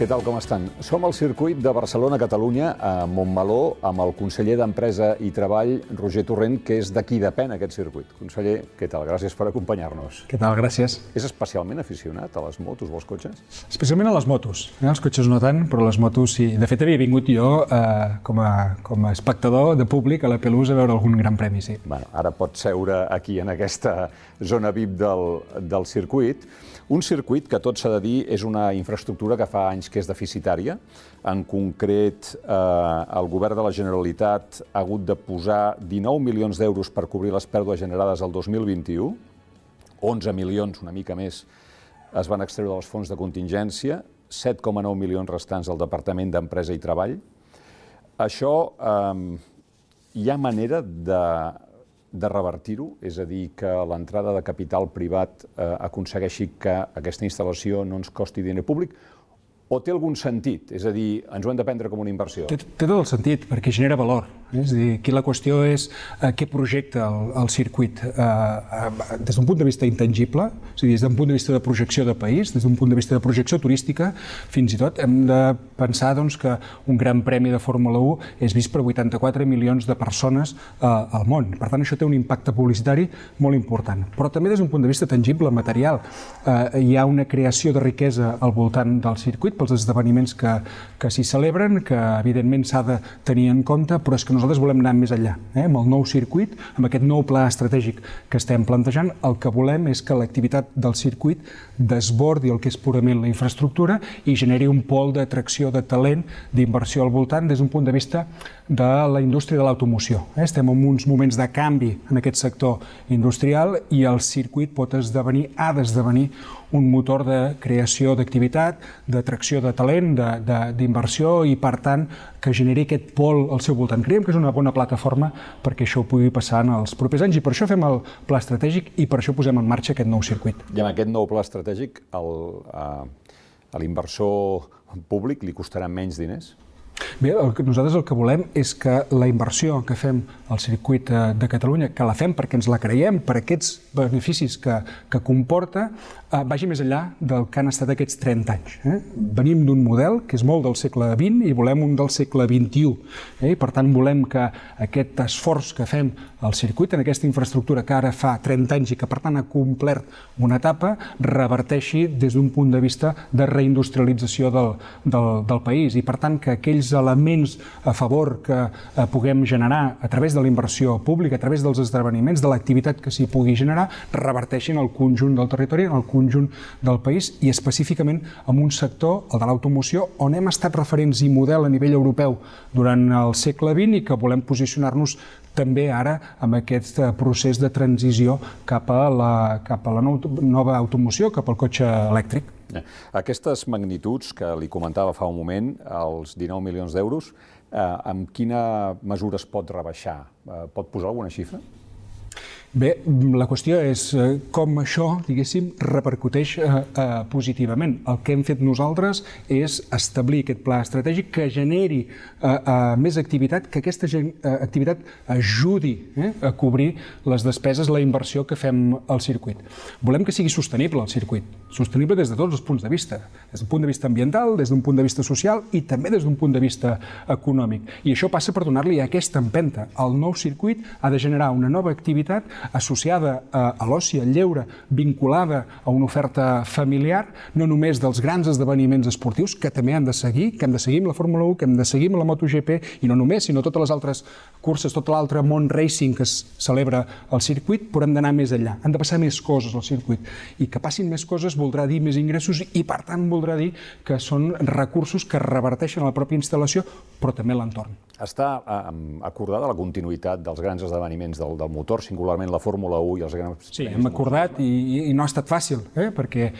Què tal, com estan? Som al circuit de Barcelona-Catalunya, a Montmeló, amb el conseller d'Empresa i Treball, Roger Torrent, que és de qui depèn aquest circuit. Conseller, què tal? Gràcies per acompanyar-nos. Què tal? Gràcies. És especialment aficionat a les motos o als cotxes? Especialment a les motos. Eh? Els cotxes no tant, però les motos sí. De fet, havia vingut jo eh, com, a, com a espectador de públic a la Pelús a veure algun gran premi, sí. Bueno, ara pot seure aquí en aquesta zona VIP del, del circuit. Un circuit que tot s'ha de dir és una infraestructura que fa anys que és deficitària. En concret, eh, el govern de la Generalitat ha hagut de posar 19 milions d'euros per cobrir les pèrdues generades el 2021, 11 milions, una mica més, es van extreure dels fons de contingència, 7,9 milions restants al Departament d'Empresa i Treball. Això, eh, hi ha manera de de revertir-ho, és a dir, que l'entrada de capital privat eh, aconsegueixi que aquesta instal·lació no ens costi diner públic, o té algun sentit? És a dir, ens ho hem de prendre com una inversió? Té, té tot el sentit, perquè genera valor. Eh? És a dir, aquí la qüestió és eh, què projecta el, el circuit eh, eh, des d'un punt de vista intangible, és a dir, des d'un punt de vista de projecció de país, des d'un punt de vista de projecció turística, fins i tot hem de pensar doncs, que un gran premi de Fórmula 1 és vist per 84 milions de persones al món. Per tant, això té un impacte publicitari molt important. Però també des d'un punt de vista tangible, material, eh, hi ha una creació de riquesa al voltant del circuit, pels esdeveniments que, que s'hi celebren, que evidentment s'ha de tenir en compte, però és que nosaltres volem anar més enllà. Eh? Amb el nou circuit, amb aquest nou pla estratègic que estem plantejant, el que volem és que l'activitat del circuit desbordi el que és purament la infraestructura i generi un pol d'atracció de talent, d'inversió al voltant des d'un punt de vista de la indústria de l'automoció. Eh? Estem en uns moments de canvi en aquest sector industrial i el circuit pot esdevenir, ha d'esdevenir un motor de creació d'activitat, d'atracció de talent, d'inversió i, per tant, que generi aquest pol al seu voltant. Creiem que és una bona plataforma perquè això pugui passar en els propers anys i per això fem el pla estratègic i per això posem en marxa aquest nou circuit. I amb aquest nou pla estratègic el, a, a l'inversor públic li costarà menys diners? Bé, el que nosaltres el que volem és que la inversió que fem al circuit eh, de Catalunya, que la fem perquè ens la creiem, per aquests beneficis que, que comporta, eh, vagi més enllà del que han estat aquests 30 anys. Eh? Venim d'un model que és molt del segle XX i volem un del segle XXI. Eh? Per tant, volem que aquest esforç que fem al circuit, en aquesta infraestructura que ara fa 30 anys i que per tant ha complert una etapa, reverteixi des d'un punt de vista de reindustrialització del, del, del país i per tant que aquells elements a favor que eh, puguem generar a través de la inversió pública, a través dels esdeveniments, de l'activitat que s'hi pugui generar, reverteixin el conjunt del territori, el conjunt del país i específicament en un sector, el de l'automoció, on hem estat referents i model a nivell europeu durant el segle XX i que volem posicionar-nos també ara amb aquest eh, procés de transició cap a la, cap a la nova automoció, cap al cotxe elèctric. Eh, aquestes magnituds que li comentava fa un moment, els 19 milions d'euros, eh, amb quina mesura es pot rebaixar? Eh, pot posar alguna xifra? Bé, la qüestió és eh, com això, diguéssim, repercuteix eh, eh, positivament. El que hem fet nosaltres és establir aquest pla estratègic que generi eh, eh, més activitat, que aquesta eh, activitat ajudi eh, a cobrir les despeses, la inversió que fem al circuit. Volem que sigui sostenible el circuit, sostenible des de tots els punts de vista, des d'un punt de vista ambiental, des d'un punt de vista social i també des d'un punt de vista econòmic. I això passa per donar-li aquesta empenta. El nou circuit ha de generar una nova activitat associada a, l'oci, al lleure, vinculada a una oferta familiar, no només dels grans esdeveniments esportius, que també han de seguir, que hem de seguir amb la Fórmula 1, que hem de seguir amb la MotoGP, i no només, sinó totes les altres curses, tot l'altre món racing que es celebra al circuit, però hem d'anar més enllà. Han de passar més coses al circuit. I que passin més coses voldrà dir més ingressos i, per tant, voldrà dir que són recursos que reverteixen a la pròpia instal·lació, però també l'entorn. Està eh, acordada la continuïtat dels grans esdeveniments del, del motor, singularment la Fórmula 1 i els grans... Sí, hem acordat i, i no ha estat fàcil, eh? perquè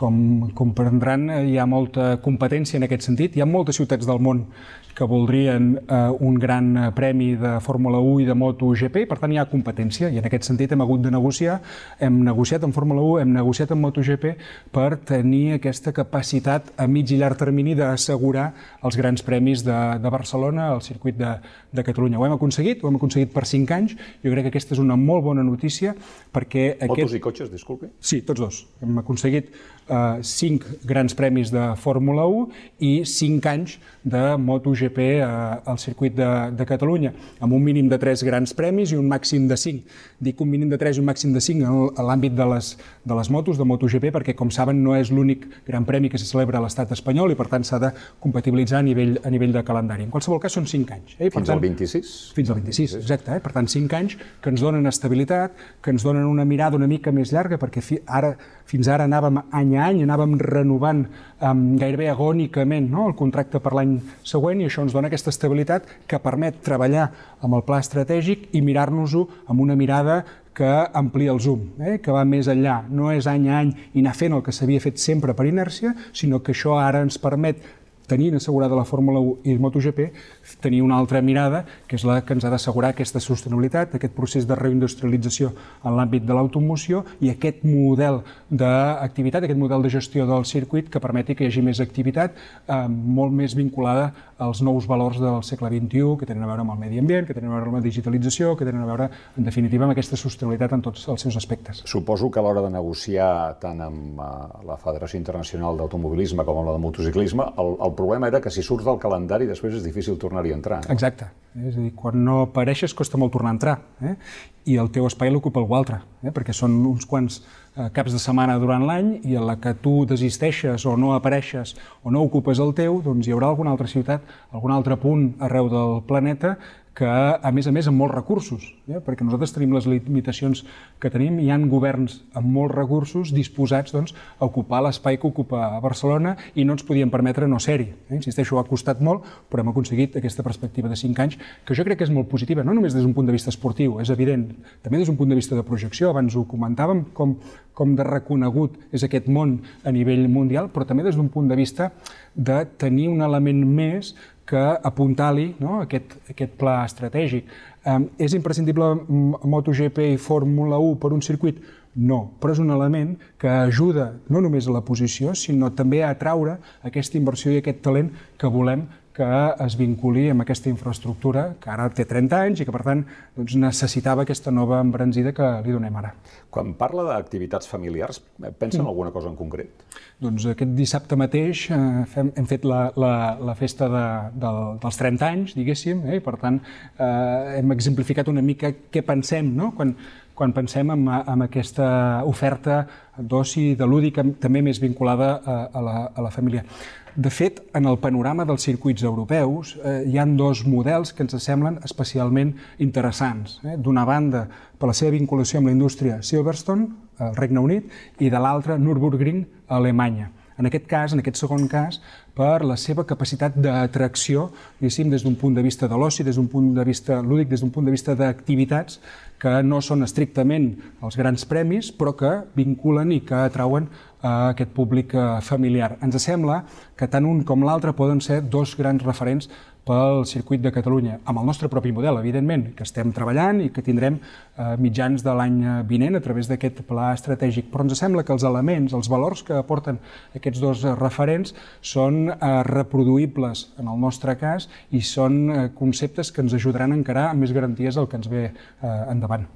com comprendran, hi ha molta competència en aquest sentit. Hi ha moltes ciutats del món que voldrien eh, un gran eh, premi de Fórmula 1 i de MotoGP, per tant hi ha competència, i en aquest sentit hem hagut de negociar, hem negociat amb Fórmula 1, hem negociat amb MotoGP per tenir aquesta capacitat a mig i llarg termini d'assegurar els grans premis de, de Barcelona al circuit de, de Catalunya. Ho hem aconseguit, ho hem aconseguit per 5 anys, jo crec que aquesta és una molt bona notícia perquè... Motos aquest... i cotxes, disculpi? Sí, tots dos. Hem aconseguit eh, 5 grans premis de Fórmula 1 i 5 anys de MotoGP eh, al circuit de, de Catalunya, amb un mínim de 3 grans premis i un màxim de 5. Dic un mínim de 3 i un màxim de 5 en l'àmbit de, les, de les motos, de MotoGP, perquè, com saben, no és l'únic gran premi que se celebra a l'estat espanyol i, per tant, s'ha de compatibilitzar a nivell, a nivell de calendari. En qualsevol cas, són 5 anys. Eh? Per fins tant, al 26? Fins al 26, exacte. Eh? Per tant, 5 anys que ens donen estabilitat, que ens donen una mirada una mica més llarga, perquè fi, ara, fins ara anàvem any a any, anàvem renovant um, gairebé agònicament no? el contracte per l'any següent i això ens dona aquesta estabilitat que permet treballar amb el pla estratègic i mirar-nos-ho amb una mirada que amplia el zoom, eh? que va més enllà. No és any a any i anar fent el que s'havia fet sempre per inèrcia, sinó que això ara ens permet tenint assegurada la Fórmula 1 i MotoGP, tenir una altra mirada, que és la que ens ha d'assegurar aquesta sostenibilitat, aquest procés de reindustrialització en l'àmbit de l'automoció i aquest model d'activitat, aquest model de gestió del circuit que permeti que hi hagi més activitat eh, molt més vinculada als nous valors del segle XXI, que tenen a veure amb el medi ambient, que tenen a veure amb la digitalització, que tenen a veure, en definitiva, amb aquesta sostenibilitat en tots els seus aspectes. Suposo que a l'hora de negociar tant amb uh, la Federació Internacional d'Automobilisme com amb la de motociclisme, el, el problema era que si surts del calendari després és difícil tornar-hi a entrar. No? Exacte. És a dir, quan no apareixes costa molt tornar a entrar. Eh? I el teu espai l'ocupa algú altre, eh? perquè són uns quants eh, caps de setmana durant l'any i a la que tu desisteixes o no apareixes o no ocupes el teu, doncs hi haurà alguna altra ciutat, algun altre punt arreu del planeta que, a més a més, amb molts recursos, eh? perquè nosaltres tenim les limitacions que tenim, hi han governs amb molts recursos disposats doncs, a ocupar l'espai que ocupa Barcelona i no ens podíem permetre no ser-hi. Eh? Insisteixo, ha costat molt, però hem aconseguit aquesta perspectiva de 5 anys, que jo crec que és molt positiva, no només des d'un punt de vista esportiu, és evident, també des d'un punt de vista de projecció, abans ho comentàvem, com, com de reconegut és aquest món a nivell mundial, però també des d'un punt de vista de tenir un element més que apuntar-li no, aquest, aquest pla estratègic. Um, és imprescindible MotoGP i Fórmula 1 per un circuit? No, però és un element que ajuda no només a la posició, sinó també a atraure aquesta inversió i aquest talent que volem que es vinculi amb aquesta infraestructura que ara té 30 anys i que, per tant, doncs, necessitava aquesta nova embranzida que li donem ara. Quan parla d'activitats familiars, pensa en mm. alguna cosa en concret? Doncs aquest dissabte mateix eh, fem, hem fet la, la, la festa de, de, dels 30 anys, diguéssim, eh, i per tant eh, hem exemplificat una mica què pensem no? quan, quan pensem en, en aquesta oferta d'oci, de lúdic, també més vinculada a, a, la, a la família. De fet, en el panorama dels circuits europeus eh, hi han dos models que ens semblen especialment interessants. Eh? D'una banda, per la seva vinculació amb la indústria Silverstone, al Regne Unit, i de l'altra, Nürburgring, a Alemanya. En aquest cas, en aquest segon cas, per la seva capacitat d'atracció, diguéssim, des d'un punt de vista de l'oci, des d'un punt de vista lúdic, des d'un punt de vista d'activitats que no són estrictament els grans premis, però que vinculen i que atrauen a aquest públic eh, familiar. Ens sembla que tant un com l'altre poden ser dos grans referents pel circuit de Catalunya, amb el nostre propi model, evidentment, que estem treballant i que tindrem eh, mitjans de l'any vinent a través d'aquest pla estratègic. Però ens sembla que els elements, els valors que aporten aquests dos referents són eh, reproduïbles en el nostre cas i són eh, conceptes que ens ajudaran a encarar amb més garanties el que ens ve eh, endavant.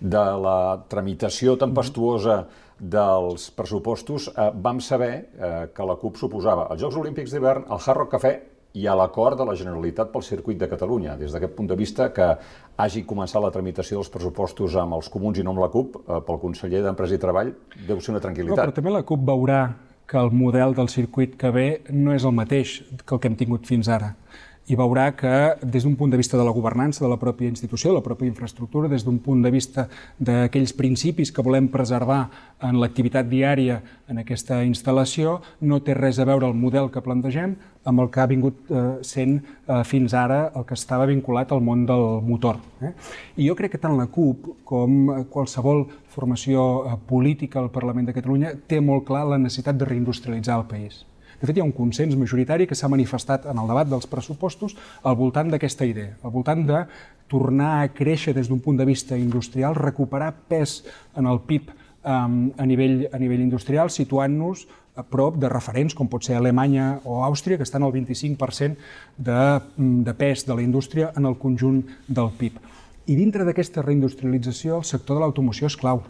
De la tramitació tempestuosa dels pressupostos, eh, vam saber eh, que la CUP suposava els Jocs Olímpics d'hivern, el Hard Rock Cafè i a l'acord de la Generalitat pel circuit de Catalunya. Des d'aquest punt de vista, que hagi començat la tramitació dels pressupostos amb els comuns i no amb la CUP, eh, pel conseller d'Empresa i Treball, deu ser una tranquil·litat. No, però també la CUP veurà que el model del circuit que ve no és el mateix que el que hem tingut fins ara i veurà que des d'un punt de vista de la governança de la pròpia institució, de la pròpia infraestructura, des d'un punt de vista d'aquells principis que volem preservar en l'activitat diària en aquesta instal·lació, no té res a veure el model que plantegem amb el que ha vingut eh, sent eh, fins ara el que estava vinculat al món del motor. Eh? I jo crec que tant la CUP com qualsevol formació política al Parlament de Catalunya té molt clar la necessitat de reindustrialitzar el país. De fet, hi ha un consens majoritari que s'ha manifestat en el debat dels pressupostos al voltant d'aquesta idea, al voltant de tornar a créixer des d'un punt de vista industrial, recuperar pes en el PIB um, a, nivell, a nivell industrial, situant-nos a prop de referents com pot ser Alemanya o Àustria, que estan al 25% de, de pes de la indústria en el conjunt del PIB. I dintre d'aquesta reindustrialització, el sector de l'automoció és clau.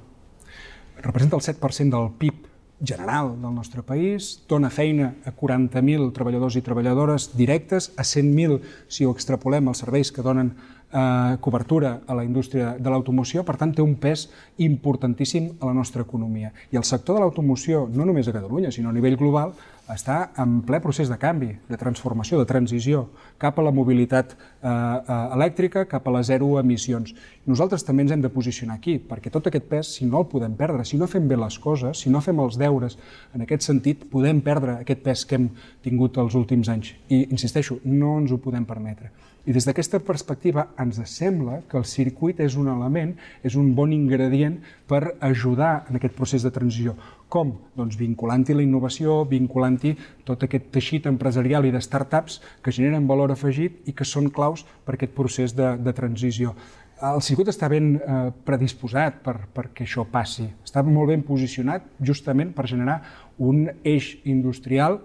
Representa el 7% del PIB general del nostre país, dona feina a 40.000 treballadors i treballadores directes, a 100.000 si ho extrapolem els serveis que donen eh, cobertura a la indústria de l'automoció, per tant té un pes importantíssim a la nostra economia. I el sector de l'automoció, no només a Catalunya, sinó a nivell global, està en ple procés de canvi, de transformació, de transició cap a la mobilitat eh, eh, elèctrica, cap a les zero emissions. Nosaltres també ens hem de posicionar aquí, perquè tot aquest pes, si no el podem perdre, si no fem bé les coses, si no fem els deures en aquest sentit, podem perdre aquest pes que hem tingut els últims anys. I, insisteixo, no ens ho podem permetre. I des d'aquesta perspectiva ens sembla que el circuit és un element, és un bon ingredient per ajudar en aquest procés de transició. Com? Doncs vinculant-hi la innovació, vinculant-hi tot aquest teixit empresarial i de startups que generen valor afegit i que són claus per aquest procés de, de transició. El circuit està ben eh, predisposat per, perquè això passi. Està molt ben posicionat justament per generar un eix industrial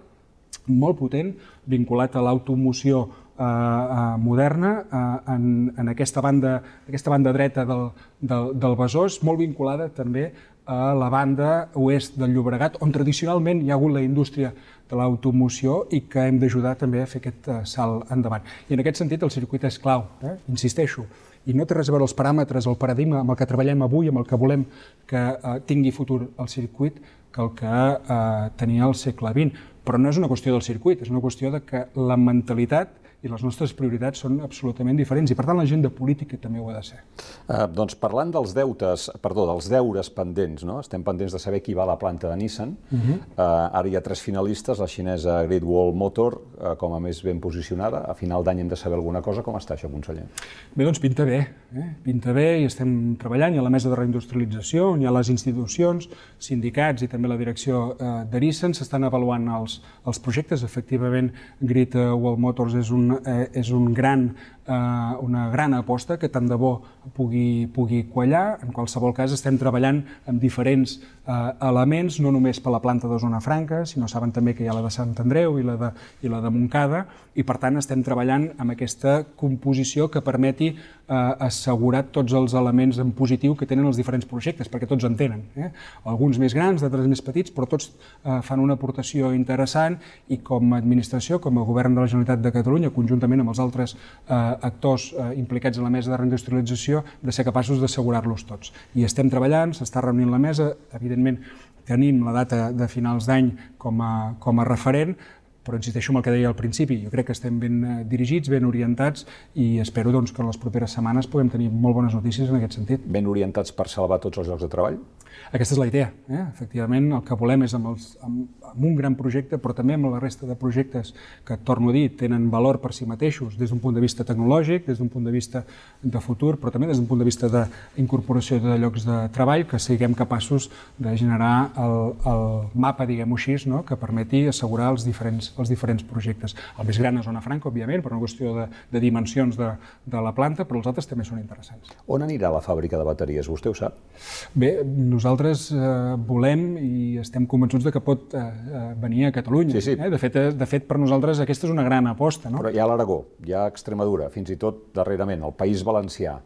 molt potent vinculat a l'automoció Eh, eh, moderna eh, en, en aquesta, banda, aquesta banda dreta del, del, del Besòs, molt vinculada també a la banda oest del Llobregat, on tradicionalment hi ha hagut la indústria de l'automoció i que hem d'ajudar també a fer aquest salt endavant. I en aquest sentit el circuit és clau, eh? insisteixo, i no té res a veure els paràmetres, el paradigma amb el que treballem avui, amb el que volem que eh, tingui futur el circuit, que el que eh, tenia el segle XX. Però no és una qüestió del circuit, és una qüestió de que la mentalitat i les nostres prioritats són absolutament diferents i per tant l'agenda política també ho ha de ser. Uh, doncs parlant dels deutes, perdó, dels deures pendents, no? estem pendents de saber qui va a la planta de Nissan. Uh -huh. uh, ara hi ha tres finalistes, la xinesa Great Wall Motor uh, com a més ben posicionada. A final d'any hem de saber alguna cosa. Com està això, conseller? Bé, doncs pinta bé. Eh? Pinta bé i estem treballant. Hi ha la mesa de reindustrialització, hi ha les institucions, sindicats i també la direcció uh, de Nissan. S'estan avaluant els, els projectes. Efectivament, Great Wall Motors és un eh, és un gran, eh, una gran aposta que tant de bo pugui, pugui quallar. En qualsevol cas, estem treballant amb diferents eh, elements, no només per la planta de Zona Franca, sinó saben també que hi ha la de Sant Andreu i la de, i la de Montcada, i per tant estem treballant amb aquesta composició que permeti eh, assegurar tots els elements en positiu que tenen els diferents projectes, perquè tots en tenen. Eh? Alguns més grans, d'altres més petits, però tots eh, fan una aportació interessant i com a administració, com a govern de la Generalitat de Catalunya, conjuntament amb els altres eh, actors eh, implicats en la mesa de reindustrialització, de ser capaços d'assegurar-los tots. I estem treballant, s'està reunint la mesa, evidentment tenim la data de finals d'any com, a, com a referent, però insisteixo en el que deia al principi, jo crec que estem ben eh, dirigits, ben orientats i espero doncs, que en les properes setmanes puguem tenir molt bones notícies en aquest sentit. Ben orientats per salvar tots els llocs de treball? Aquesta és la idea. Eh? Efectivament, el que volem és amb, els, amb, amb un gran projecte, però també amb la resta de projectes que, torno a dir, tenen valor per si mateixos, des d'un punt de vista tecnològic, des d'un punt de vista de futur, però també des d'un punt de vista d'incorporació de llocs de treball, que siguem capaços de generar el, el mapa, diguem-ho així, no? que permeti assegurar els diferents, els diferents projectes. El més gran és Zona Franca, òbviament, per una qüestió de, de dimensions de, de la planta, però els altres també són interessants. On anirà la fàbrica de bateries? Vostè ho sap? Bé, nosaltres eh, volem i estem convençuts de que pot eh, venir a Catalunya. Sí, sí. Eh? De, fet, eh, de fet, per nosaltres aquesta és una gran aposta. No? Però hi ha l'Aragó, hi ha Extremadura, fins i tot darrerament el País Valencià.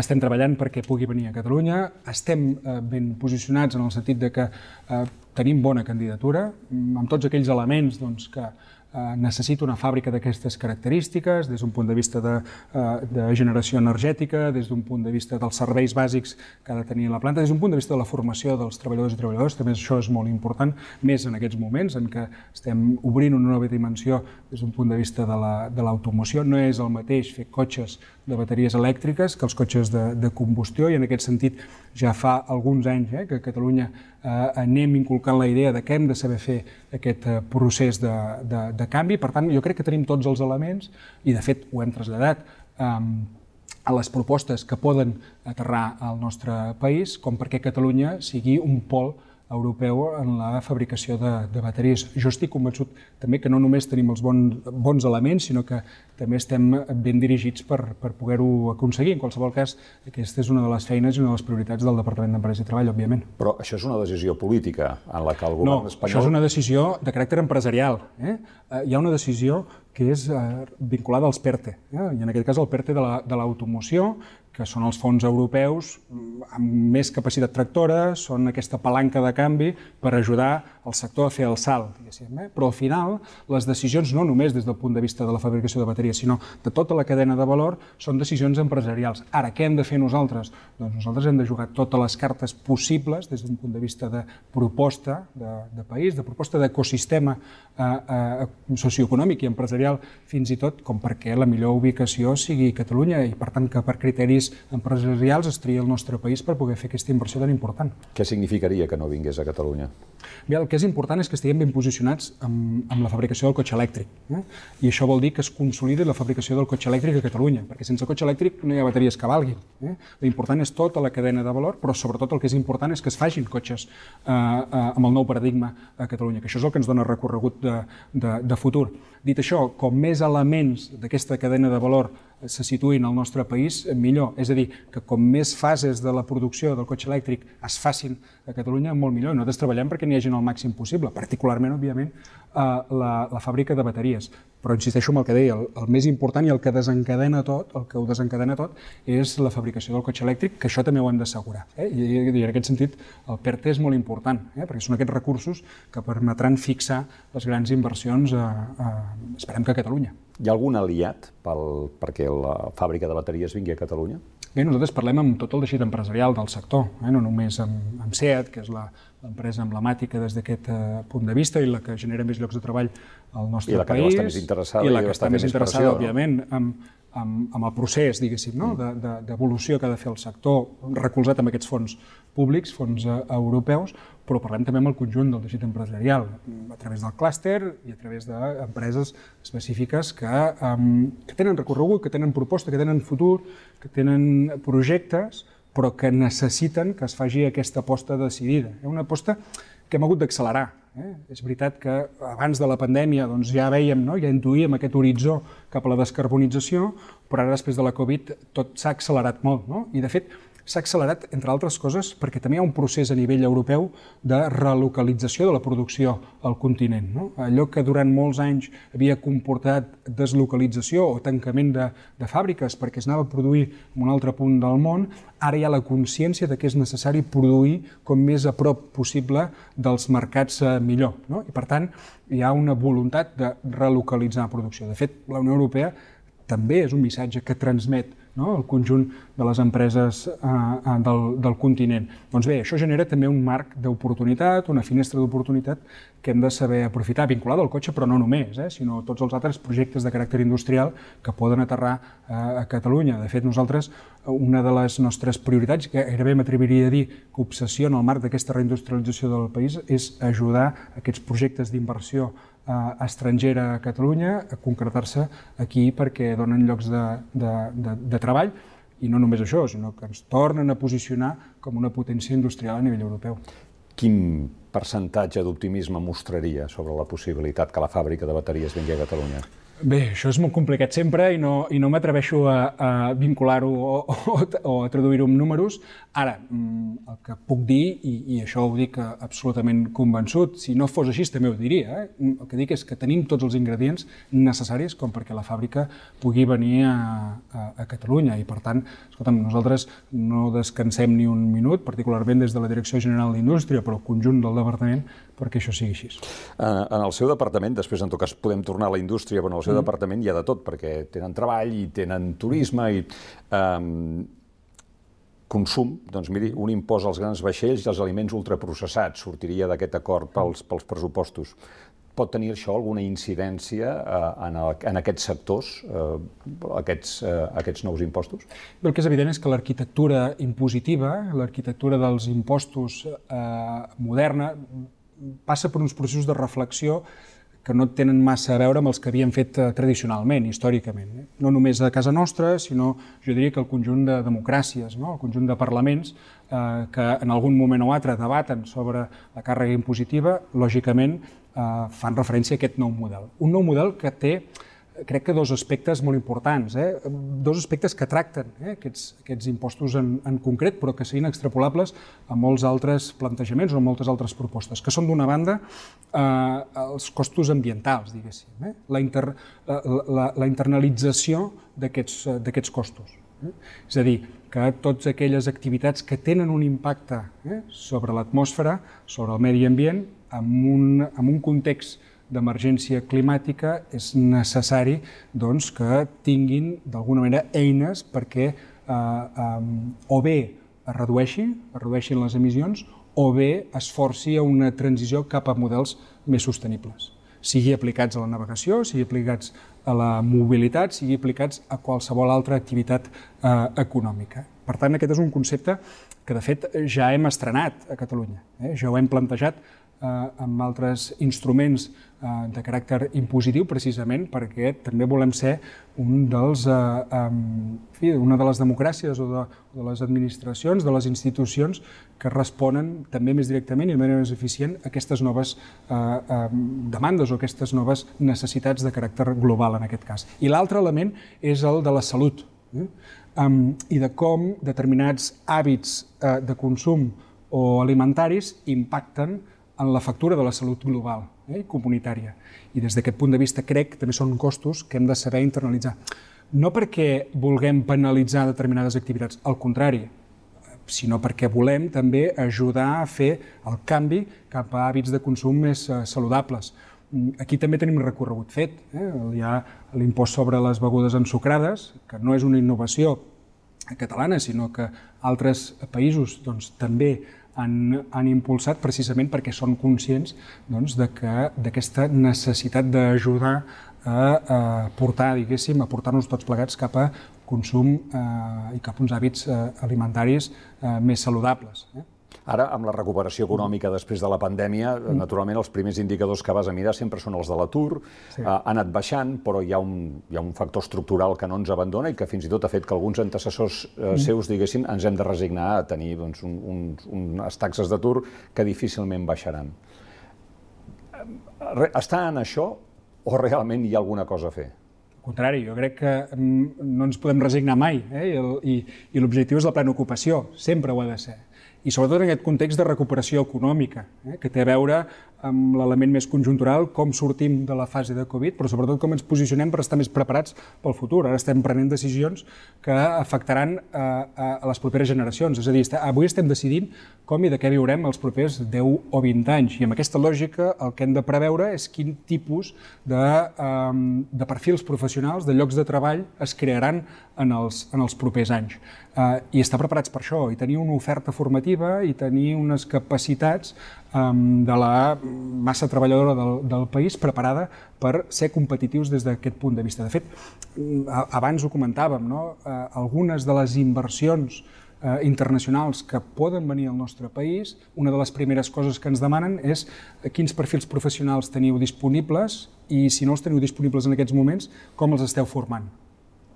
Estem treballant perquè pugui venir a Catalunya, estem eh, ben posicionats en el sentit de que eh, tenim bona candidatura, amb tots aquells elements doncs, que, eh, necessita una fàbrica d'aquestes característiques, des d'un punt de vista de, eh, de generació energètica, des d'un punt de vista dels serveis bàsics que ha de tenir la planta, des d'un punt de vista de la formació dels treballadors i treballadors, també això és molt important, més en aquests moments en què estem obrint una nova dimensió des d'un punt de vista de l'automoció. La, no és el mateix fer cotxes de bateries elèctriques que els cotxes de, de combustió i en aquest sentit ja fa alguns anys eh, que Catalunya eh, anem inculcant la idea de que hem de saber fer aquest eh, procés de, de, de canvi. Per tant, jo crec que tenim tots els elements i, de fet, ho hem traslladat eh, a les propostes que poden aterrar al nostre país, com perquè Catalunya sigui un pol europeu en la fabricació de, de bateries. Jo estic convençut també que no només tenim els bon, bons elements, sinó que també estem ben dirigits per, per poder-ho aconseguir. En qualsevol cas, aquesta és una de les feines i una de les prioritats del Departament d'Empresa i Treball, òbviament. Però això és una decisió política en la que el govern no, espanyol... això és una decisió de caràcter empresarial. Eh? eh hi ha una decisió que és eh, vinculada als PERTE, eh? i en aquest cas el PERTE de l'automoció, la, que són els fons europeus mm, amb més capacitat tractora, són aquesta palanca de canvi per ajudar el sector a fer el salt, diguéssim. Eh? Però al final, les decisions no només des del punt de vista de la fabricació de bateries, sinó de tota la cadena de valor, són decisions empresarials. Ara, què hem de fer nosaltres? Doncs nosaltres hem de jugar totes les cartes possibles des d'un punt de vista de proposta de, de país, de proposta d'ecosistema eh, eh, socioeconòmic i empresarial, fins i tot com perquè la millor ubicació sigui Catalunya i, per tant, que per criteris empresarials es tria el nostre país per poder fer aquesta inversió tan important. Què significaria que no vingués a Catalunya? Bé, el que és important és que estiguem ben posicionats amb, amb la fabricació del cotxe elèctric. Eh? I això vol dir que es consolidi la fabricació del cotxe elèctric a Catalunya, perquè sense cotxe elèctric no hi ha bateries que valguin. Eh? L'important és tota la cadena de valor, però sobretot el que és important és que es facin cotxes eh, eh, amb el nou paradigma a Catalunya, que això és el que ens dona recorregut de, de, de futur. Dit això, com més elements d'aquesta cadena de valor se situïn al nostre país, millor. És a dir, que com més fases de la producció del cotxe elèctric es facin a Catalunya, molt millor. nosaltres treballem perquè n'hi hagi el màxim possible, particularment, òbviament, la, la fàbrica de bateries. Però insisteixo en el que deia, el, el més important i el que desencadena tot, el que ho desencadena tot, és la fabricació del cotxe elèctric, que això també ho hem d'assegurar. Eh? I, I en aquest sentit el PERTE és molt important, eh? perquè són aquests recursos que permetran fixar les grans inversions, a, a, esperem que a Catalunya. Hi ha algun aliat pel, perquè la fàbrica de bateries vingui a Catalunya? Bé, nosaltres parlem amb tot el teixit empresarial del sector, eh? no només amb, amb SEAT, que és l'empresa emblemàtica des d'aquest eh, punt de vista i la que genera més llocs de treball al nostre país. I la que país, està més interessada. I la que està més interessada, pressió, òbviament, no? amb, amb, amb el procés, diguéssim, no? d'evolució de, de, que ha de fer el sector, recolzat amb aquests fons públics, fons eh, europeus, però parlem també amb el conjunt del teixit empresarial, a través del clúster i a través d'empreses específiques que, um, que tenen recorregut, que tenen proposta, que tenen futur, que tenen projectes, però que necessiten que es faci aquesta aposta decidida. Ha una aposta que hem hagut d'accelerar. Eh? És veritat que abans de la pandèmia doncs, ja veiem, no? ja intuïem aquest horitzó cap a la descarbonització, però ara després de la Covid tot s'ha accelerat molt. No? I de fet, s'ha accelerat, entre altres coses, perquè també hi ha un procés a nivell europeu de relocalització de la producció al continent. No? Allò que durant molts anys havia comportat deslocalització o tancament de, de fàbriques perquè es anava a produir en un altre punt del món, ara hi ha la consciència de que és necessari produir com més a prop possible dels mercats eh, millor. No? I per tant, hi ha una voluntat de relocalitzar la producció. De fet, la Unió Europea també és un missatge que transmet no? el conjunt de les empreses eh, eh, del, del continent. Doncs bé, això genera també un marc d'oportunitat, una finestra d'oportunitat que hem de saber aprofitar, vinculada al cotxe, però no només, eh, sinó tots els altres projectes de caràcter industrial que poden aterrar eh, a Catalunya. De fet, nosaltres, una de les nostres prioritats, que gairebé m'atreviria a dir que obsessiona el marc d'aquesta reindustrialització del país, és ajudar aquests projectes d'inversió estrangera a Catalunya a concretar-se aquí perquè donen llocs de, de, de, de treball i no només això, sinó que ens tornen a posicionar com una potència industrial a nivell europeu. Quin percentatge d'optimisme mostraria sobre la possibilitat que la fàbrica de bateries vingui a Catalunya? Bé, això és molt complicat sempre i no, i no m'atreveixo a, a vincular-ho o, o, o a traduir-ho en números. Ara, mm, el que puc dir, i, i això ho dic absolutament convençut, si no fos així també ho diria, eh? el que dic és que tenim tots els ingredients necessaris com perquè la fàbrica pugui venir a, a, a Catalunya i per tant, escolta'm, nosaltres no descansem ni un minut, particularment des de la Direcció General d'Indústria, però el conjunt del departament, perquè això sigui així. En el seu departament, després en tot cas podem tornar a la indústria, però en el seu mm. departament hi ha de tot, perquè tenen treball i tenen turisme i... Um, consum, doncs miri, un impost als grans vaixells i als aliments ultraprocessats sortiria d'aquest acord pels, pels pressupostos. Pot tenir això alguna incidència eh, en, el, en aquests sectors, eh, aquests, eh, aquests nous impostos? El que és evident és que l'arquitectura impositiva, l'arquitectura dels impostos eh, moderna, passa per uns processos de reflexió que no tenen massa a veure amb els que havien fet eh, tradicionalment, històricament. Eh? No només a casa nostra, sinó, jo diria que el conjunt de democràcies, no? el conjunt de parlaments eh, que en algun moment o altre debaten sobre la càrrega impositiva, lògicament eh, fan referència a aquest nou model. Un nou model que té crec que dos aspectes molt importants, eh? dos aspectes que tracten eh? aquests, aquests impostos en, en concret, però que siguin extrapolables a molts altres plantejaments o a moltes altres propostes, que són d'una banda eh, els costos ambientals, diguéssim, eh? la, inter, la, la, la internalització d'aquests costos. Eh? És a dir, que totes aquelles activitats que tenen un impacte eh, sobre l'atmosfera, sobre el medi ambient, en un, en un context d'emergència climàtica és necessari doncs, que tinguin d'alguna manera eines perquè eh, eh, o bé es redueixi, es redueixin les emissions, o bé es forci a una transició cap a models més sostenibles sigui aplicats a la navegació, sigui aplicats a la mobilitat, sigui aplicats a qualsevol altra activitat eh, econòmica. Per tant, aquest és un concepte que, de fet, ja hem estrenat a Catalunya. Eh? Ja ho hem plantejat eh, amb altres instruments de caràcter impositiu, precisament perquè també volem ser un dels, eh, eh, fi, una de les democràcies o de, de les administracions, de les institucions que responen també més directament i de manera més eficient a aquestes noves eh, eh, demandes o aquestes noves necessitats de caràcter global en aquest cas. I l'altre element és el de la salut eh? um, i de com determinats hàbits eh, de consum o alimentaris impacten en la factura de la salut global eh, comunitària. I des d'aquest punt de vista crec que també són costos que hem de saber internalitzar. No perquè vulguem penalitzar determinades activitats, al contrari, sinó perquè volem també ajudar a fer el canvi cap a hàbits de consum més eh, saludables. Aquí també tenim recorregut fet. Eh? Hi ha l'impost sobre les begudes ensucrades, que no és una innovació catalana, sinó que altres països doncs, també han, han impulsat precisament perquè són conscients doncs, d'aquesta necessitat d'ajudar a, a portar, diguéssim, a portar-nos tots plegats cap a consum eh, i cap a uns hàbits eh, alimentaris eh, més saludables. Eh? Ara, amb la recuperació econòmica després de la pandèmia, mm. naturalment els primers indicadors que vas a mirar sempre són els de l'atur, sí. ha anat baixant, però hi ha, un, hi ha un factor estructural que no ens abandona i que fins i tot ha fet que alguns antecessors eh, mm. seus, diguéssim, ens hem de resignar a tenir doncs, un, un, unes taxes d'atur que difícilment baixaran. Està en això o realment hi ha alguna cosa a fer? Al contrari, jo crec que mm, no ens podem resignar mai eh? i l'objectiu és la plena ocupació, sempre ho ha de ser i sobretot en aquest context de recuperació econòmica, eh, que té a veure amb l'element més conjuntural, com sortim de la fase de Covid, però sobretot com ens posicionem per estar més preparats pel futur. Ara estem prenent decisions que afectaran a, a, a les properes generacions. És a dir, avui estem decidint com i de què viurem els propers 10 o 20 anys. I amb aquesta lògica el que hem de preveure és quin tipus de, um, de perfils professionals, de llocs de treball es crearan en els, en els propers anys. Uh, I estar preparats per això, i tenir una oferta formativa, i tenir unes capacitats um, de la massa treballadora del, del país preparada per ser competitius des d'aquest punt de vista. De fet, abans ho comentàvem, no? Uh, algunes de les inversions uh, internacionals que poden venir al nostre país, una de les primeres coses que ens demanen és quins perfils professionals teniu disponibles i si no els teniu disponibles en aquests moments, com els esteu formant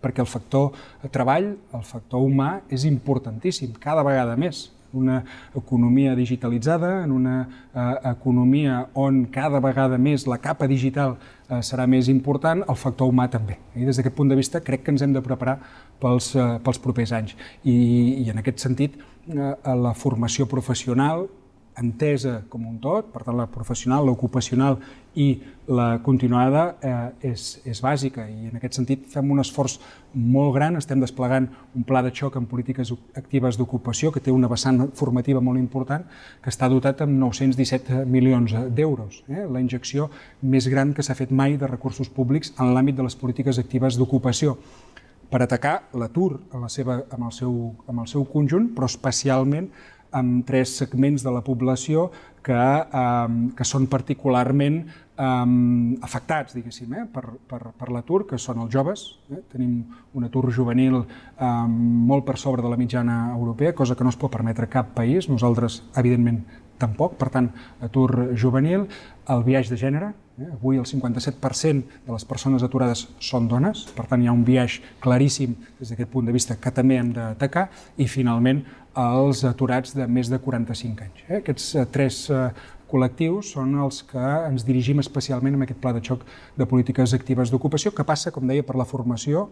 perquè el factor treball, el factor humà, és importantíssim, cada vegada més una economia digitalitzada, en una eh, economia on cada vegada més la capa digital eh, serà més important, el factor humà també. I des d'aquest punt de vista crec que ens hem de preparar pels, eh, pels propers anys. I, I en aquest sentit, eh, la formació professional entesa com un tot, per tant la professional, l'ocupacional i la continuada eh, és, és bàsica. I en aquest sentit fem un esforç molt gran, estem desplegant un pla de xoc en polítiques actives d'ocupació que té una vessant formativa molt important que està dotat amb 917 milions d'euros, eh? la injecció més gran que s'ha fet mai de recursos públics en l'àmbit de les polítiques actives d'ocupació. Per atacar l'atur en, la seva, en, el seu, en el seu conjunt, però especialment amb tres segments de la població que, eh, que són particularment eh, afectats, diguéssim, eh, per, per, per l'atur, que són els joves. Eh? Tenim un atur juvenil eh, molt per sobre de la mitjana europea, cosa que no es pot permetre cap país. Nosaltres, evidentment, tampoc. Per tant, atur juvenil, el viatge de gènere, Eh? Avui el 57% de les persones aturades són dones, per tant hi ha un viatge claríssim des d'aquest punt de vista que també hem d'atacar, i finalment els aturats de més de 45 anys. Eh? Aquests eh, tres eh, col·lectius són els que ens dirigim especialment amb aquest pla de xoc de polítiques actives d'ocupació, que passa, com deia, per la formació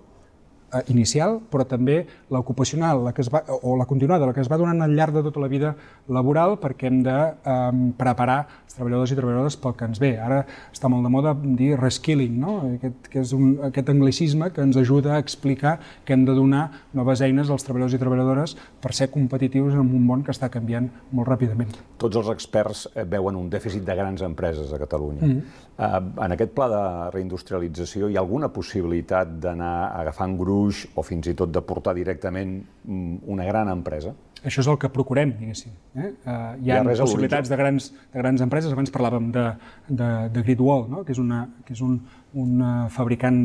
inicial, però també l'ocupacional, la que es va, o la continuada, la que es va donant al llarg de tota la vida laboral, perquè hem de eh, preparar els treballadors i treballadores pel que ens ve. Ara està molt de moda dir reskilling, no? aquest, que és un, aquest anglicisme que ens ajuda a explicar que hem de donar noves eines als treballadors i treballadores per ser competitius en un món que està canviant molt ràpidament. Tots els experts eh, veuen un dèficit de grans empreses a Catalunya. Mm -hmm. En aquest pla de reindustrialització hi ha alguna possibilitat d'anar agafant gruix o fins i tot de portar directament mm, una gran empresa? Això és el que procurem, diguéssim. Eh? Uh, hi ha, hi ha possibilitats de grans, de grans empreses. Abans parlàvem de, de, de Gridwall, no? que és, una, que és un, un uh, fabricant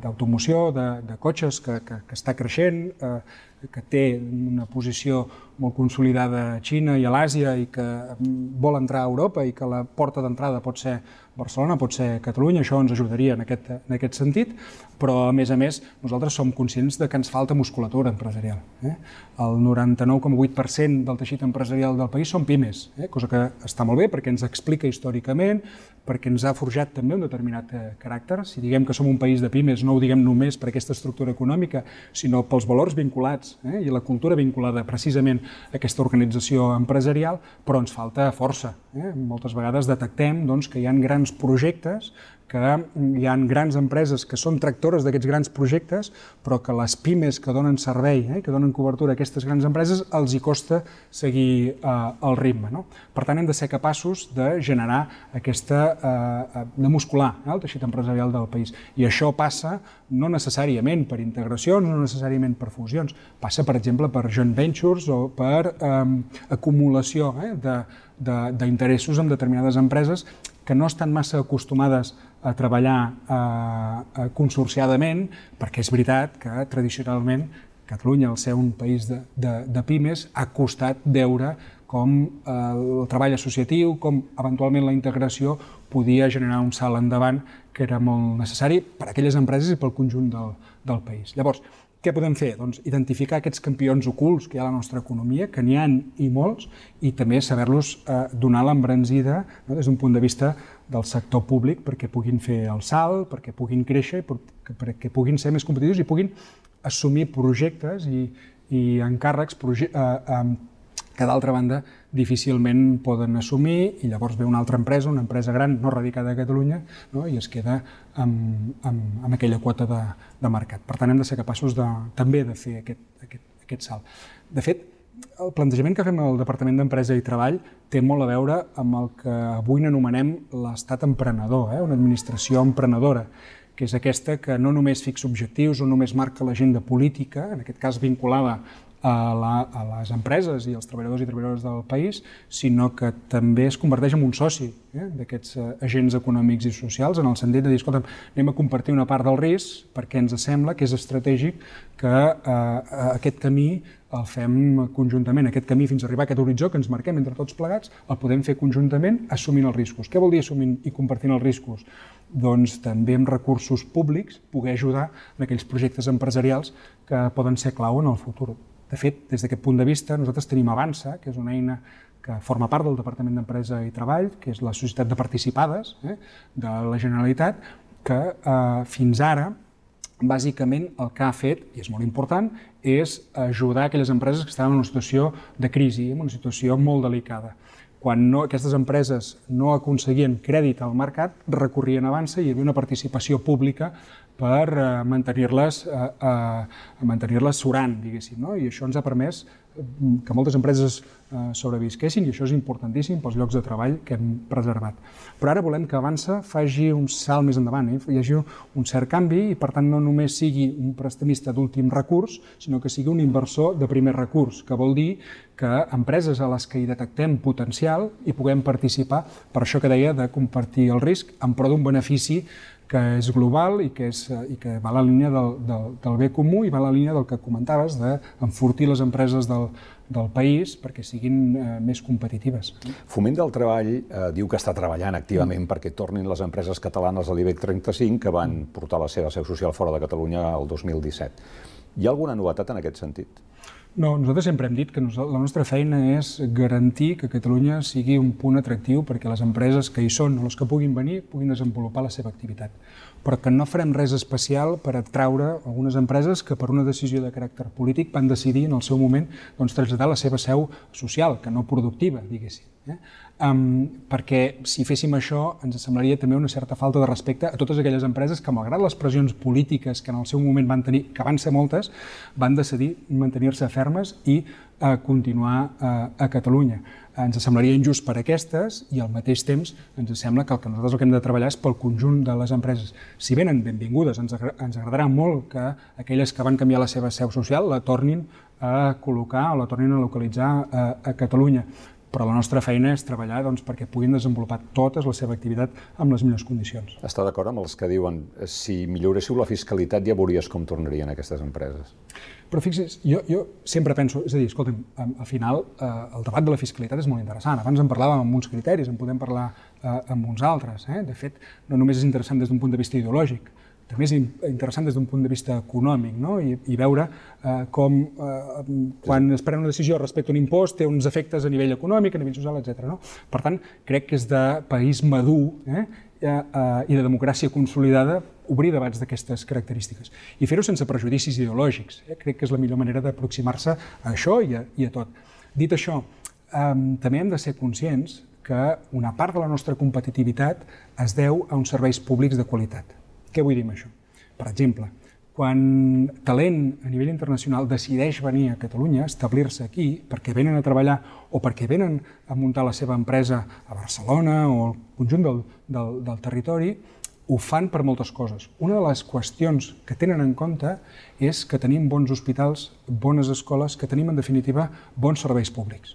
d'automoció, de, de, de, de cotxes que, que, que està creixent, uh, que té una posició molt consolidada a Xina i a l'Àsia i que vol entrar a Europa i que la porta d'entrada pot ser Barcelona, pot ser Catalunya, això ens ajudaria en aquest, en aquest sentit, però a més a més nosaltres som conscients de que ens falta musculatura empresarial. Eh? El 99,8% del teixit empresarial del país són pimes, eh? cosa que està molt bé perquè ens explica històricament, perquè ens ha forjat també un determinat eh, caràcter. Si diguem que som un país de pimes, no ho diguem només per aquesta estructura econòmica, sinó pels valors vinculats eh, i la cultura vinculada precisament a aquesta organització empresarial, però ens falta força. Eh? Moltes vegades detectem doncs, que hi ha grans projectes que hi ha grans empreses que són tractores d'aquests grans projectes, però que les pimes que donen servei, eh, que donen cobertura a aquestes grans empreses, els hi costa seguir eh, el ritme. No? Per tant, hem de ser capaços de generar aquesta, eh, de muscular eh, el teixit empresarial del país. I això passa no necessàriament per integracions, no necessàriament per fusions, passa, per exemple, per joint ventures o per eh, acumulació eh, d'interessos amb determinades empreses que no estan massa acostumades a treballar eh, consorciadament, perquè és veritat que tradicionalment Catalunya, al ser un país de, de, de pimes, ha costat veure com eh, el treball associatiu, com eventualment la integració podia generar un salt endavant que era molt necessari per a aquelles empreses i pel conjunt del, del país. Llavors, què podem fer? Doncs identificar aquests campions ocults que hi ha a la nostra economia, que n'hi han i molts, i també saber-los eh, donar l'embranzida no, des d'un punt de vista del sector públic perquè puguin fer el salt, perquè puguin créixer, perquè puguin ser més competitius i puguin assumir projectes i, i encàrrecs proje eh, eh, que d'altra banda difícilment poden assumir i llavors ve una altra empresa, una empresa gran no radicada a Catalunya no? i es queda amb, amb, amb aquella quota de, de mercat. Per tant, hem de ser capaços de, també de fer aquest, aquest, aquest salt. De fet, el plantejament que fem al Departament d'Empresa i Treball té molt a veure amb el que avui anomenem l'estat emprenedor, eh? una administració emprenedora, que és aquesta que no només fixa objectius o només marca l'agenda política, en aquest cas vinculada a, la, a les empreses i als treballadors i treballadores del país, sinó que també es converteix en un soci eh, d'aquests eh, agents econòmics i socials, en el sentit de dir, escolta'm, anem a compartir una part del risc perquè ens sembla que és estratègic que eh, aquest camí el fem conjuntament. Aquest camí fins a arribar a aquest horitzó que ens marquem entre tots plegats, el podem fer conjuntament assumint els riscos. Què vol dir assumint i compartint els riscos? Doncs també amb recursos públics poder ajudar en aquells projectes empresarials que poden ser clau en el futur. De fet, des d'aquest punt de vista, nosaltres tenim Avança, que és una eina que forma part del Departament d'Empresa i Treball, que és la societat de participades eh, de la Generalitat, que eh, fins ara bàsicament el que ha fet, i és molt important, és ajudar aquelles empreses que estaven en una situació de crisi, en una situació molt delicada. Quan no, aquestes empreses no aconseguien crèdit al mercat, recorrien a Avança i hi havia una participació pública per eh, mantenir-les eh, eh, mantenir surant, diguéssim. No? I això ens ha permès que moltes empreses eh, sobrevisquessin i això és importantíssim pels llocs de treball que hem preservat. Però ara volem que Avança faci un salt més endavant, eh? hi hagi un cert canvi i per tant no només sigui un prestamista d'últim recurs, sinó que sigui un inversor de primer recurs, que vol dir que empreses a les que hi detectem potencial hi puguem participar, per això que deia de compartir el risc en pro d'un benefici que és global i que, és, i que va a la línia del, del, del bé comú i va a la línia del que comentaves, d'enfortir les empreses del, del país perquè siguin eh, més competitives. Foment del Treball eh, diu que està treballant activament mm. perquè tornin les empreses catalanes a l'IBEC 35 que van portar la seva seu social fora de Catalunya el 2017. Hi ha alguna novetat en aquest sentit? No, nosaltres sempre hem dit que la nostra feina és garantir que Catalunya sigui un punt atractiu perquè les empreses que hi són o les que puguin venir puguin desenvolupar la seva activitat. Però que no farem res especial per atraure algunes empreses que per una decisió de caràcter polític van decidir en el seu moment doncs, traslladar la seva seu social, que no productiva, diguéssim. Eh? Um, perquè si féssim això ens semblaria també una certa falta de respecte a totes aquelles empreses que, malgrat les pressions polítiques que en el seu moment van tenir, que van ser moltes, van decidir mantenir-se fermes i uh, continuar uh, a Catalunya. Ens semblaria injust per aquestes i al mateix temps ens sembla que el que nosaltres el que hem de treballar és pel conjunt de les empreses. Si venen benvingudes, ens, ens agradarà molt que aquelles que van canviar la seva seu social la tornin a col·locar o la tornin a localitzar a, a Catalunya però la nostra feina és treballar doncs, perquè puguin desenvolupar tota la seva activitat amb les millors condicions. Està d'acord amb els que diuen si milloréssiu la fiscalitat ja veuries com tornarien aquestes empreses? Però fixis, jo, jo sempre penso, és a dir, escolta'm, al final eh, el debat de la fiscalitat és molt interessant. Abans en parlàvem amb uns criteris, en podem parlar eh, amb uns altres. Eh? De fet, no només és interessant des d'un punt de vista ideològic, també és interessant des d'un punt de vista econòmic no? I, i veure eh, com eh, quan es pren una decisió respecte a un impost té uns efectes a nivell econòmic, a nivell social, etc. No? Per tant, crec que és de país madur eh, eh, i de democràcia consolidada obrir debats d'aquestes característiques i fer-ho sense prejudicis ideològics. Eh? Crec que és la millor manera d'aproximar-se a això i a, i a tot. Dit això, eh, també hem de ser conscients que una part de la nostra competitivitat es deu a uns serveis públics de qualitat què vull dir amb això? Per exemple, quan talent a nivell internacional decideix venir a Catalunya, establir-se aquí, perquè venen a treballar o perquè venen a muntar la seva empresa a Barcelona o al conjunt del, del, del territori, ho fan per moltes coses. Una de les qüestions que tenen en compte és que tenim bons hospitals, bones escoles, que tenim, en definitiva, bons serveis públics.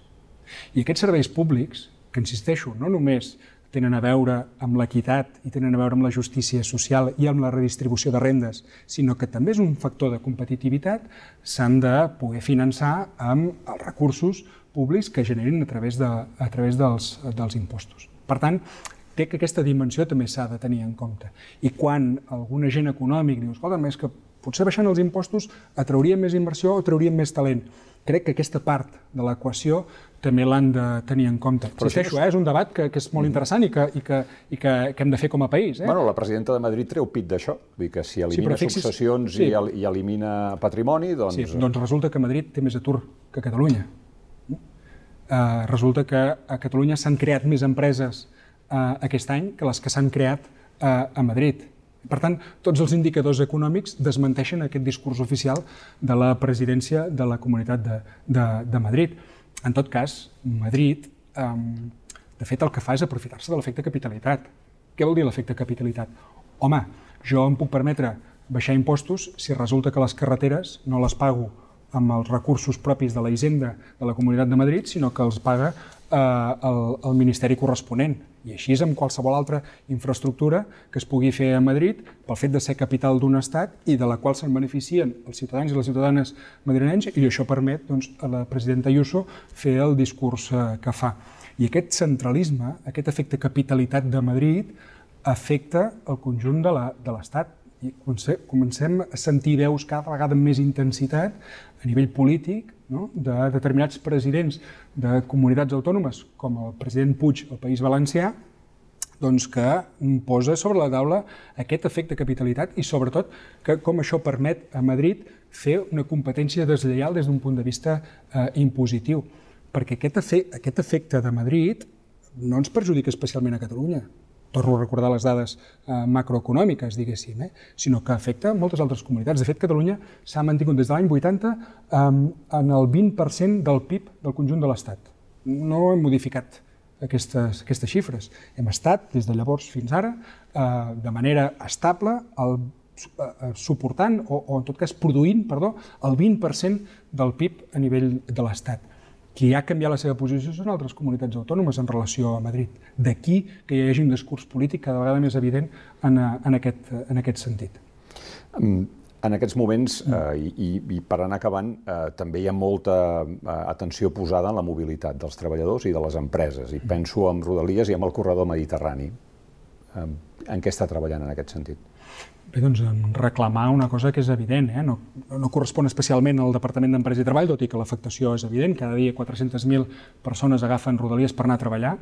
I aquests serveis públics, que insisteixo, no només tenen a veure amb l'equitat i tenen a veure amb la justícia social i amb la redistribució de rendes, sinó que també és un factor de competitivitat, s'han de poder finançar amb els recursos públics que generin a través, de, a través dels, dels impostos. Per tant, té que aquesta dimensió també s'ha de tenir en compte. I quan algun agent econòmic diu, escolta, més que potser baixant els impostos atrauríem més inversió o trauríem més talent, crec que aquesta part de l'equació també l'han de tenir en compte. Però Insisteixo, eh? és un debat que, que és molt interessant i, que, i, que, i que, que hem de fer com a país. Eh? Bueno, la presidenta de Madrid treu pit d'això, vull dir que si elimina sí, fixis, successions sí. i, el, i elimina patrimoni, doncs... Sí, doncs resulta que Madrid té més atur que Catalunya. Uh, resulta que a Catalunya s'han creat més empreses uh, aquest any que les que s'han creat uh, a Madrid. Per tant, tots els indicadors econòmics desmenteixen aquest discurs oficial de la presidència de la Comunitat de, de, de Madrid. En tot cas, Madrid, um, de fet, el que fa és aprofitar-se de l'efecte capitalitat. Què vol dir l'efecte capitalitat? Home, jo em puc permetre baixar impostos si resulta que les carreteres no les pago amb els recursos propis de la Hisenda de la Comunitat de Madrid, sinó que els paga eh, el, el Ministeri corresponent. I així és amb qualsevol altra infraestructura que es pugui fer a Madrid pel fet de ser capital d'un estat i de la qual se'n beneficien els ciutadans i les ciutadanes madrilenys i això permet doncs, a la presidenta Ayuso fer el discurs eh, que fa. I aquest centralisme, aquest efecte capitalitat de Madrid, afecta el conjunt de l'Estat i comencem a sentir veus cada vegada amb més intensitat a nivell polític no? de determinats presidents de comunitats autònomes, com el president Puig al País Valencià, doncs que posa sobre la taula aquest efecte capitalitat i sobretot que com això permet a Madrid fer una competència deslleial des d'un punt de vista eh, impositiu. Perquè aquest, aquest efecte de Madrid no ens perjudica especialment a Catalunya torno a recordar les dades eh, macroeconòmiques, diguéssim, eh, sinó que afecta moltes altres comunitats. De fet, Catalunya s'ha mantingut des de l'any 80 eh, en el 20% del PIB del conjunt de l'Estat. No hem modificat aquestes, aquestes xifres. Hem estat, des de llavors fins ara, eh, de manera estable, el, eh, suportant, o, o en tot cas produint, perdó, el 20% del PIB a nivell de l'Estat qui ha canviat la seva posició són altres comunitats autònomes en relació a Madrid. D'aquí que hi hagi un discurs polític cada vegada més evident en, en, aquest, en aquest sentit. En aquests moments, eh, i, i per anar acabant, eh, també hi ha molta eh, atenció posada en la mobilitat dels treballadors i de les empreses, i penso en Rodalies i en el corredor mediterrani. Eh, en què està treballant en aquest sentit? Bé, doncs reclamar una cosa que és evident, eh? no, no correspon especialment al Departament d'Empresa i Treball, tot i que l'afectació és evident, cada dia 400.000 persones agafen rodalies per anar a treballar,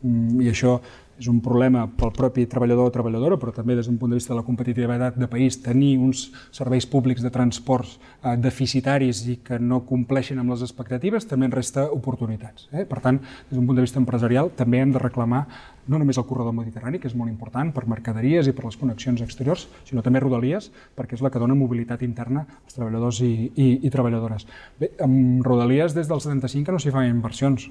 Mm, i això és un problema pel propi treballador o treballadora, però també des d'un punt de vista de la competitivitat de país, tenir uns serveis públics de transports eh, deficitaris i que no compleixin amb les expectatives també en resta oportunitats. Eh? Per tant, des d'un punt de vista empresarial, també hem de reclamar no només el corredor mediterrani, que és molt important per mercaderies i per les connexions exteriors, sinó també Rodalies, perquè és la que dona mobilitat interna als treballadors i, i, i treballadores. Bé, amb Rodalies des del 75 no s'hi fan inversions,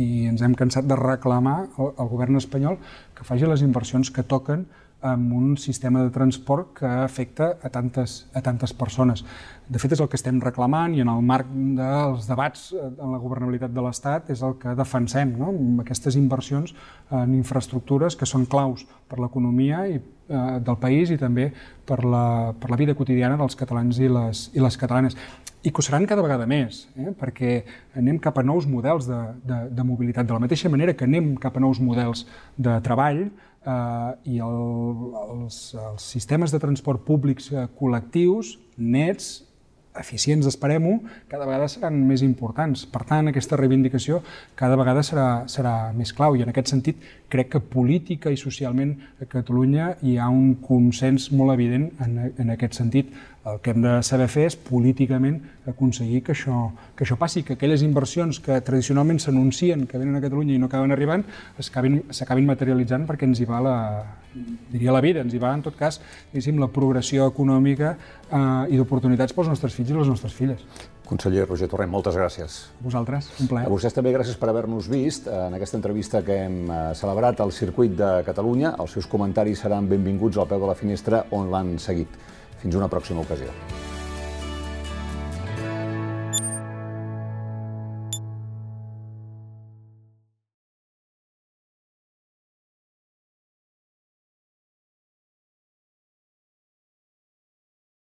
i ens hem cansat de reclamar al, govern espanyol que faci les inversions que toquen amb un sistema de transport que afecta a tantes, a tantes persones. De fet, és el que estem reclamant i en el marc dels debats en la governabilitat de l'Estat és el que defensem, no? amb aquestes inversions en infraestructures que són claus per l'economia i eh, del país i també per la, per la vida quotidiana dels catalans i les, i les catalanes i que ho seran cada vegada més, eh? perquè anem cap a nous models de, de, de mobilitat, de la mateixa manera que anem cap a nous models de treball eh, i el, els, els sistemes de transport públics eh, col·lectius nets eficients, esperem-ho, cada vegada seran més importants. Per tant, aquesta reivindicació cada vegada serà, serà més clau i en aquest sentit crec que política i socialment a Catalunya hi ha un consens molt evident en, en aquest sentit. El que hem de saber fer és políticament aconseguir que això, que això passi, que aquelles inversions que tradicionalment s'anuncien que venen a Catalunya i no acaben arribant s'acabin materialitzant perquè ens hi va la, diria la vida, ens hi va en tot cas la progressió econòmica eh, i d'oportunitats pels nostres fills i les nostres filles. Conseller Roger Torrent, moltes gràcies. A vosaltres, un plaer. A vostès també gràcies per haver-nos vist en aquesta entrevista que hem eh, celebrat al Circuit de Catalunya. Els seus comentaris seran benvinguts al peu de la finestra on l'han seguit. Fins una pròxima ocasió.